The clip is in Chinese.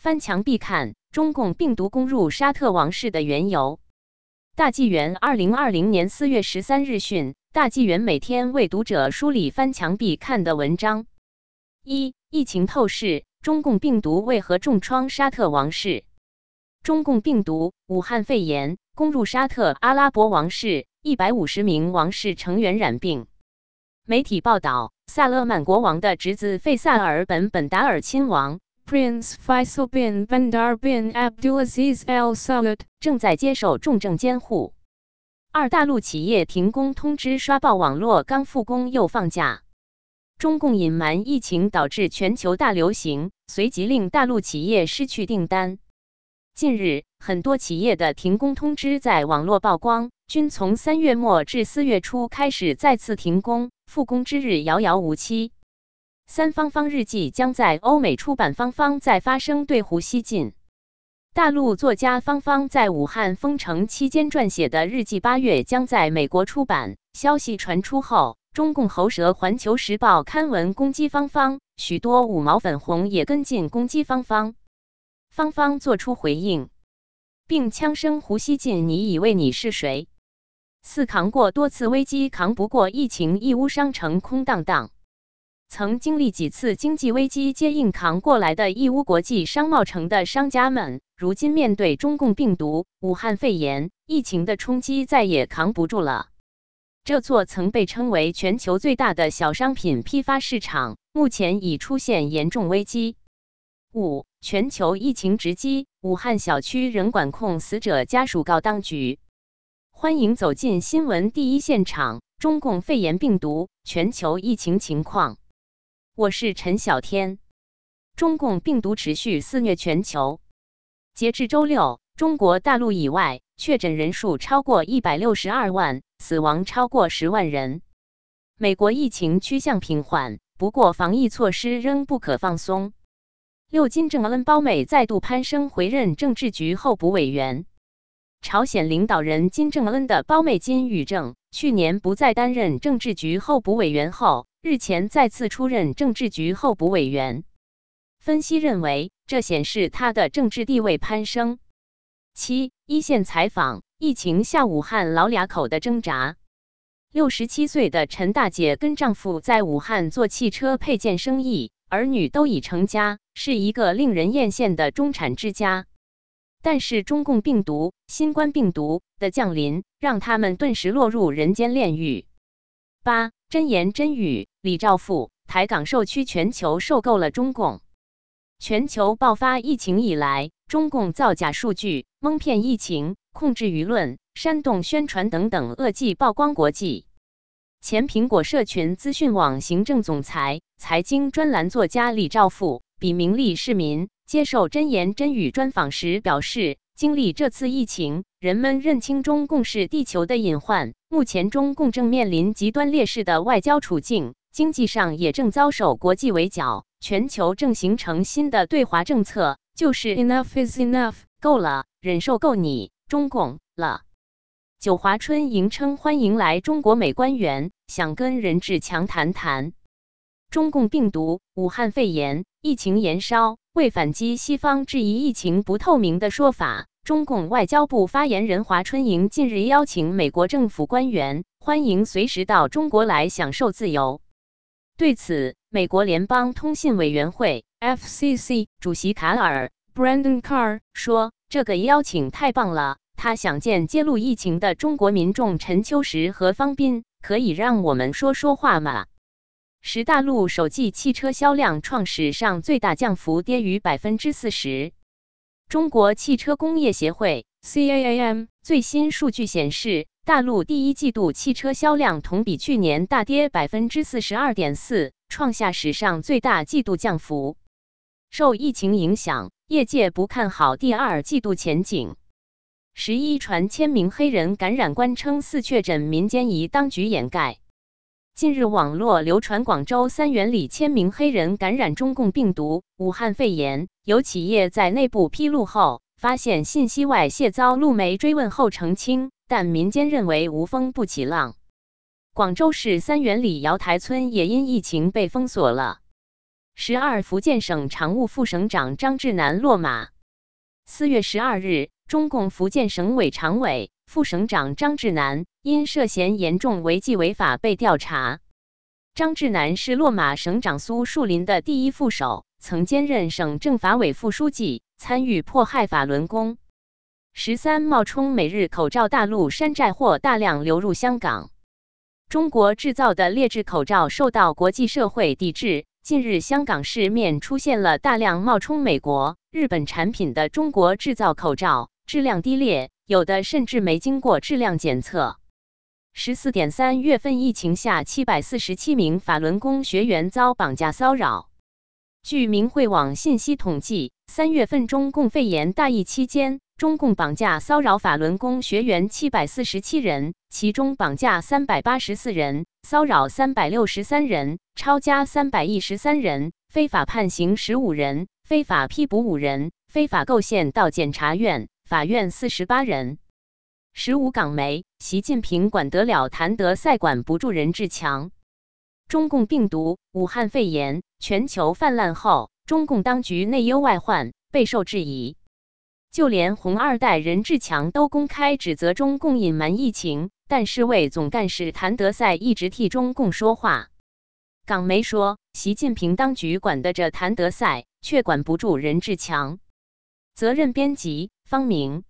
翻墙必看中共病毒攻入沙特王室的缘由。大纪元二零二零年四月十三日讯，大纪元每天为读者梳理翻墙必看的文章。一、疫情透视：中共病毒为何重创沙特王室？中共病毒武汉肺炎攻入沙特阿拉伯王室，一百五十名王室成员染病。媒体报道，萨勒曼国王的侄子费萨尔本本达尔亲王 Prince Faisal bin Bandar bin Abdulaziz Al Saud 正在接受重症监护。二大陆企业停工通知刷爆网络，刚复工又放假。中共隐瞒疫情导致全球大流行，随即令大陆企业失去订单。近日，很多企业的停工通知在网络曝光，均从三月末至四月初开始再次停工。复工之日遥遥无期。三方方日记将在欧美出版，方方在发声对胡锡进。大陆作家方方在武汉封城期间撰写的日记，八月将在美国出版。消息传出后，中共喉舌《环球时报》刊文攻击方方，许多五毛粉红也跟进攻击方方。方方作出回应，并枪声胡锡进：“你以为你是谁？”四扛过多次危机，扛不过疫情。义乌商城空荡荡，曾经历几次经济危机，皆硬扛过来的义乌国际商贸城的商家们，如今面对中共病毒、武汉肺炎疫情的冲击，再也扛不住了。这座曾被称为全球最大的小商品批发市场，目前已出现严重危机。五，全球疫情直击，武汉小区仍管控死者家属告当局。欢迎走进新闻第一现场。中共肺炎病毒全球疫情情况，我是陈小天。中共病毒持续肆虐全球，截至周六，中国大陆以外确诊人数超过一百六十二万，死亡超过十万人。美国疫情趋向平缓，不过防疫措施仍不可放松。六金正恩胞美再度攀升，回任政治局候补委员。朝鲜领导人金正恩的胞妹金宇正去年不再担任政治局候补委员后，日前再次出任政治局候补委员。分析认为，这显示他的政治地位攀升。七一线采访：疫情下武汉老俩口的挣扎。六十七岁的陈大姐跟丈夫在武汉做汽车配件生意，儿女都已成家，是一个令人艳羡的中产之家。但是中共病毒、新冠病毒的降临，让他们顿时落入人间炼狱。八真言真语，李兆富，台港授区全球受够了中共。全球爆发疫情以来，中共造假数据、蒙骗疫情、控制舆论、煽动宣传等等恶迹曝光国际。前苹果社群资讯网行政总裁、财经专栏作家李兆富，笔名利市民。接受真言真语专访时表示，经历这次疫情，人们认清中共是地球的隐患。目前中共正面临极端劣势的外交处境，经济上也正遭受国际围剿，全球正形成新的对华政策，就是 enough is enough，够了，忍受够你中共了。九华春迎称欢迎来中国美官员，想跟任志强谈谈中共病毒、武汉肺炎疫情延烧。为反击西方质疑疫情不透明的说法，中共外交部发言人华春莹近日邀请美国政府官员，欢迎随时到中国来享受自由。对此，美国联邦通信委员会 （FCC） 主席卡尔 （Brandon Carr） 说：“这个邀请太棒了，他想见揭露疫情的中国民众陈秋实和方斌，可以让我们说说话吗？”十大陆首季汽车销量创史上最大降幅，跌逾百分之四十。中国汽车工业协会 （CAAM） 最新数据显示，大陆第一季度汽车销量同比去年大跌百分之四十二点四，创下史上最大季度降幅。受疫情影响，业界不看好第二季度前景。十一传千名黑人感染，官称四确诊，民间疑当局掩盖。近日，网络流传广州三元里千名黑人感染中共病毒武汉肺炎，有企业在内部披露后，发现信息外泄，遭路媒追问后澄清，但民间认为无风不起浪。广州市三元里瑶台村也因疫情被封锁了。十二，福建省常务副省长张志南落马。四月十二日，中共福建省委常委、副省长张志南因涉嫌严重违纪违法被调查。张志南是落马省长苏树林的第一副手，曾兼任省政法委副书记，参与迫害法轮功。十三，冒充美日口罩大陆山寨货大量流入香港。中国制造的劣质口罩受到国际社会抵制。近日，香港市面出现了大量冒充美国、日本产品的中国制造口罩，质量低劣，有的甚至没经过质量检测。十四点三月份疫情下，七百四十七名法轮功学员遭绑架骚扰。据明慧网信息统计，三月份中共肺炎大疫期间。中共绑架骚扰法轮功学员七百四十七人，其中绑架三百八十四人，骚扰三百六十三人，抄家三百一十三人，非法判刑十五人，非法批捕五人，非法构陷到检察院、法院四十八人。十五港媒：习近平管得了谭德赛，管不住任志强。中共病毒武汉肺炎全球泛滥后，中共当局内忧外患，备受质疑。就连红二代任志强都公开指责中共隐瞒疫情，但世卫总干事谭德赛一直替中共说话。港媒说，习近平当局管得着谭德赛，却管不住任志强。责任编辑：方明。